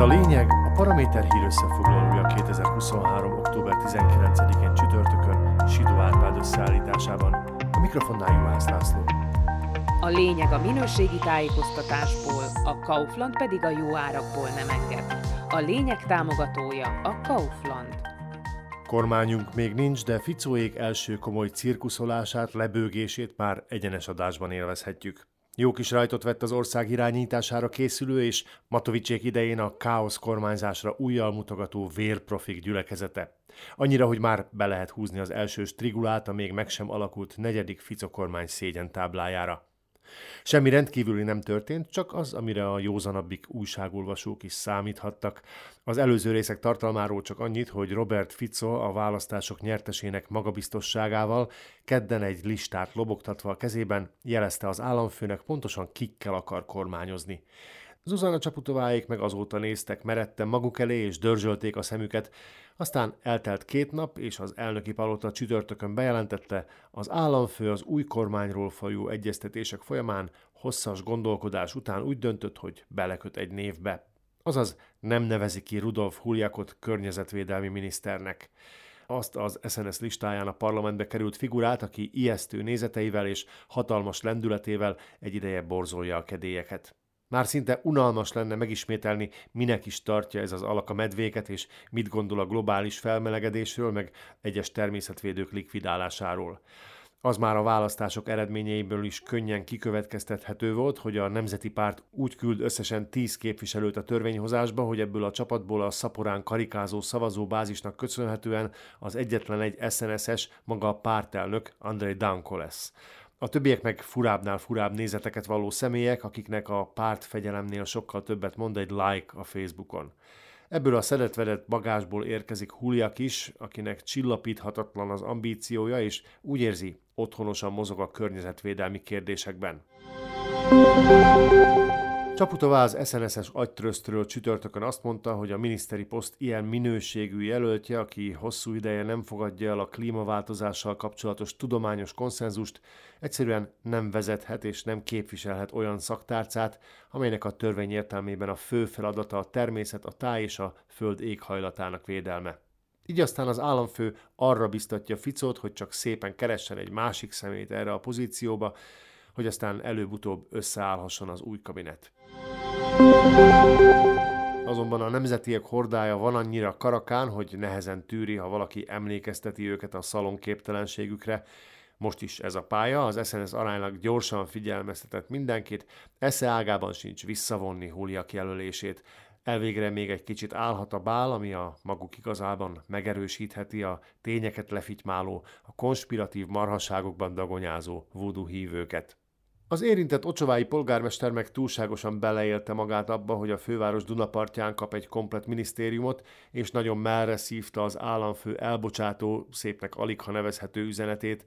a lényeg, a Paraméter hír összefoglalója 2023. október 19-én csütörtökön Sidó Árpád összeállításában. A mikrofonnál Juhász László. A lényeg a minőségi tájékoztatásból, a Kaufland pedig a jó árakból nem enged. A lényeg támogatója a Kaufland. Kormányunk még nincs, de Ficóék első komoly cirkuszolását, lebőgését már egyenes adásban élvezhetjük. Jó kis rajtot vett az ország irányítására készülő és Matovicsék idején a káosz kormányzásra újjal mutogató vérprofik gyülekezete. Annyira, hogy már be lehet húzni az első strigulát a még meg sem alakult negyedik Fico kormány szégyen táblájára. Semmi rendkívüli nem történt, csak az, amire a józanabbik újságolvasók is számíthattak. Az előző részek tartalmáról csak annyit, hogy Robert Fico a választások nyertesének magabiztosságával kedden egy listát lobogtatva a kezében jelezte az államfőnek pontosan kikkel akar kormányozni. Zuzana Csaputováék meg azóta néztek meretten maguk elé, és dörzsölték a szemüket. Aztán eltelt két nap, és az elnöki palota csütörtökön bejelentette, az államfő az új kormányról folyó egyeztetések folyamán hosszas gondolkodás után úgy döntött, hogy beleköt egy névbe. Azaz nem nevezi ki Rudolf Huljakot környezetvédelmi miniszternek azt az SNS listáján a parlamentbe került figurát, aki ijesztő nézeteivel és hatalmas lendületével egy ideje borzolja a kedélyeket. Már szinte unalmas lenne megismételni, minek is tartja ez az alak a medvéket, és mit gondol a globális felmelegedésről, meg egyes természetvédők likvidálásáról. Az már a választások eredményeiből is könnyen kikövetkeztethető volt, hogy a Nemzeti Párt úgy küld összesen 10 képviselőt a törvényhozásba, hogy ebből a csapatból a szaporán karikázó szavazóbázisnak köszönhetően az egyetlen egy SNSS maga a pártelnök Andrei Danko lesz. A többiek meg furábbnál furább nézeteket való személyek, akiknek a párt fegyelemnél sokkal többet mond egy like a Facebookon. Ebből a szedetvedett bagásból érkezik Huliak is, akinek csillapíthatatlan az ambíciója, és úgy érzi, otthonosan mozog a környezetvédelmi kérdésekben. Csaputová az SNS-es agytröztről csütörtökön azt mondta, hogy a miniszteri poszt ilyen minőségű jelöltje, aki hosszú ideje nem fogadja el a klímaváltozással kapcsolatos tudományos konszenzust, egyszerűen nem vezethet és nem képviselhet olyan szaktárcát, amelynek a törvény értelmében a fő feladata a természet, a táj és a föld éghajlatának védelme. Így aztán az államfő arra biztatja Ficót, hogy csak szépen keressen egy másik szemét erre a pozícióba, hogy aztán előbb-utóbb összeállhasson az új kabinet. Azonban a nemzetiek hordája van annyira karakán, hogy nehezen tűri, ha valaki emlékezteti őket a szalonképtelenségükre. Most is ez a pálya, az SNS aránylag gyorsan figyelmeztetett mindenkit, esze ágában sincs visszavonni Huliak jelölését. Elvégre még egy kicsit állhat a bál, ami a maguk igazában megerősítheti a tényeket lefitymáló, a konspiratív marhaságokban dagonyázó voodoo hívőket. Az érintett ocsovái polgármester meg túlságosan beleélte magát abba, hogy a főváros Dunapartján kap egy komplet minisztériumot, és nagyon merre szívta az államfő elbocsátó, szépnek alig ha nevezhető üzenetét,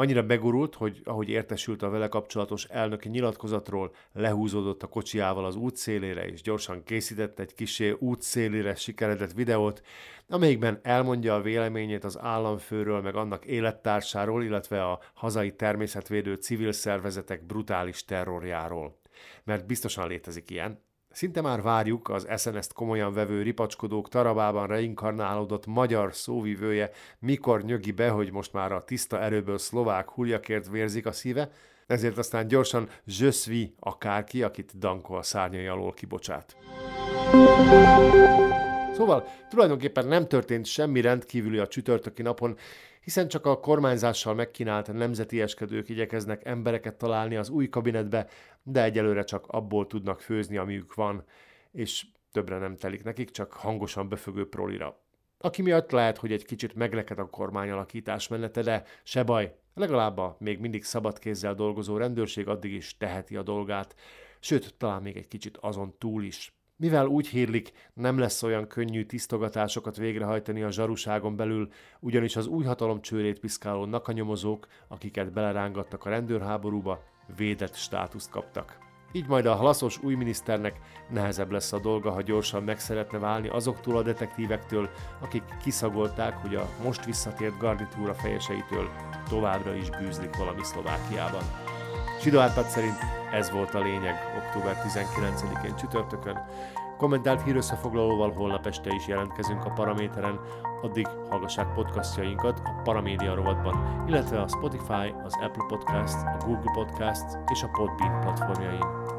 Annyira begurult, hogy ahogy értesült a vele kapcsolatos elnöki nyilatkozatról, lehúzódott a kocsiával az útszélére, és gyorsan készített egy kisé útszélére sikeredett videót, amelyikben elmondja a véleményét az államfőről, meg annak élettársáról, illetve a hazai természetvédő civil szervezetek brutális terrorjáról. Mert biztosan létezik ilyen, Szinte már várjuk az SNS-t komolyan vevő ripacskodók tarabában reinkarnálódott magyar szóvivője, mikor nyögi be, hogy most már a tiszta erőből szlovák huljakért vérzik a szíve, ezért aztán gyorsan zsöszvi akárki, akit Danko a szárnyai alól kibocsát. Szóval tulajdonképpen nem történt semmi rendkívüli a csütörtöki napon, hiszen csak a kormányzással megkínált nemzeti eskedők igyekeznek embereket találni az új kabinetbe, de egyelőre csak abból tudnak főzni, amiük van, és többre nem telik nekik, csak hangosan befögő prolira. Aki miatt lehet, hogy egy kicsit megleked a kormányalakítás menete, de se baj, legalább a még mindig szabad kézzel dolgozó rendőrség addig is teheti a dolgát, sőt, talán még egy kicsit azon túl is. Mivel úgy hírlik, nem lesz olyan könnyű tisztogatásokat végrehajtani a zsaruságon belül, ugyanis az új hatalom csőrét piszkáló nakanyomozók, akiket belerángattak a rendőrháborúba, védett státuszt kaptak. Így majd a halaszos új miniszternek nehezebb lesz a dolga, ha gyorsan meg szeretne válni azoktól a detektívektől, akik kiszagolták, hogy a most visszatért garnitúra fejeseitől továbbra is bűzlik valami Szlovákiában. Sidó Árpád szerint ez volt a lényeg október 19-én csütörtökön. Kommentált hírösszefoglalóval holnap este is jelentkezünk a Paraméteren, addig hallgassák podcastjainkat a Paramédia rovatban, illetve a Spotify, az Apple Podcast, a Google Podcast és a Podbean platformjain.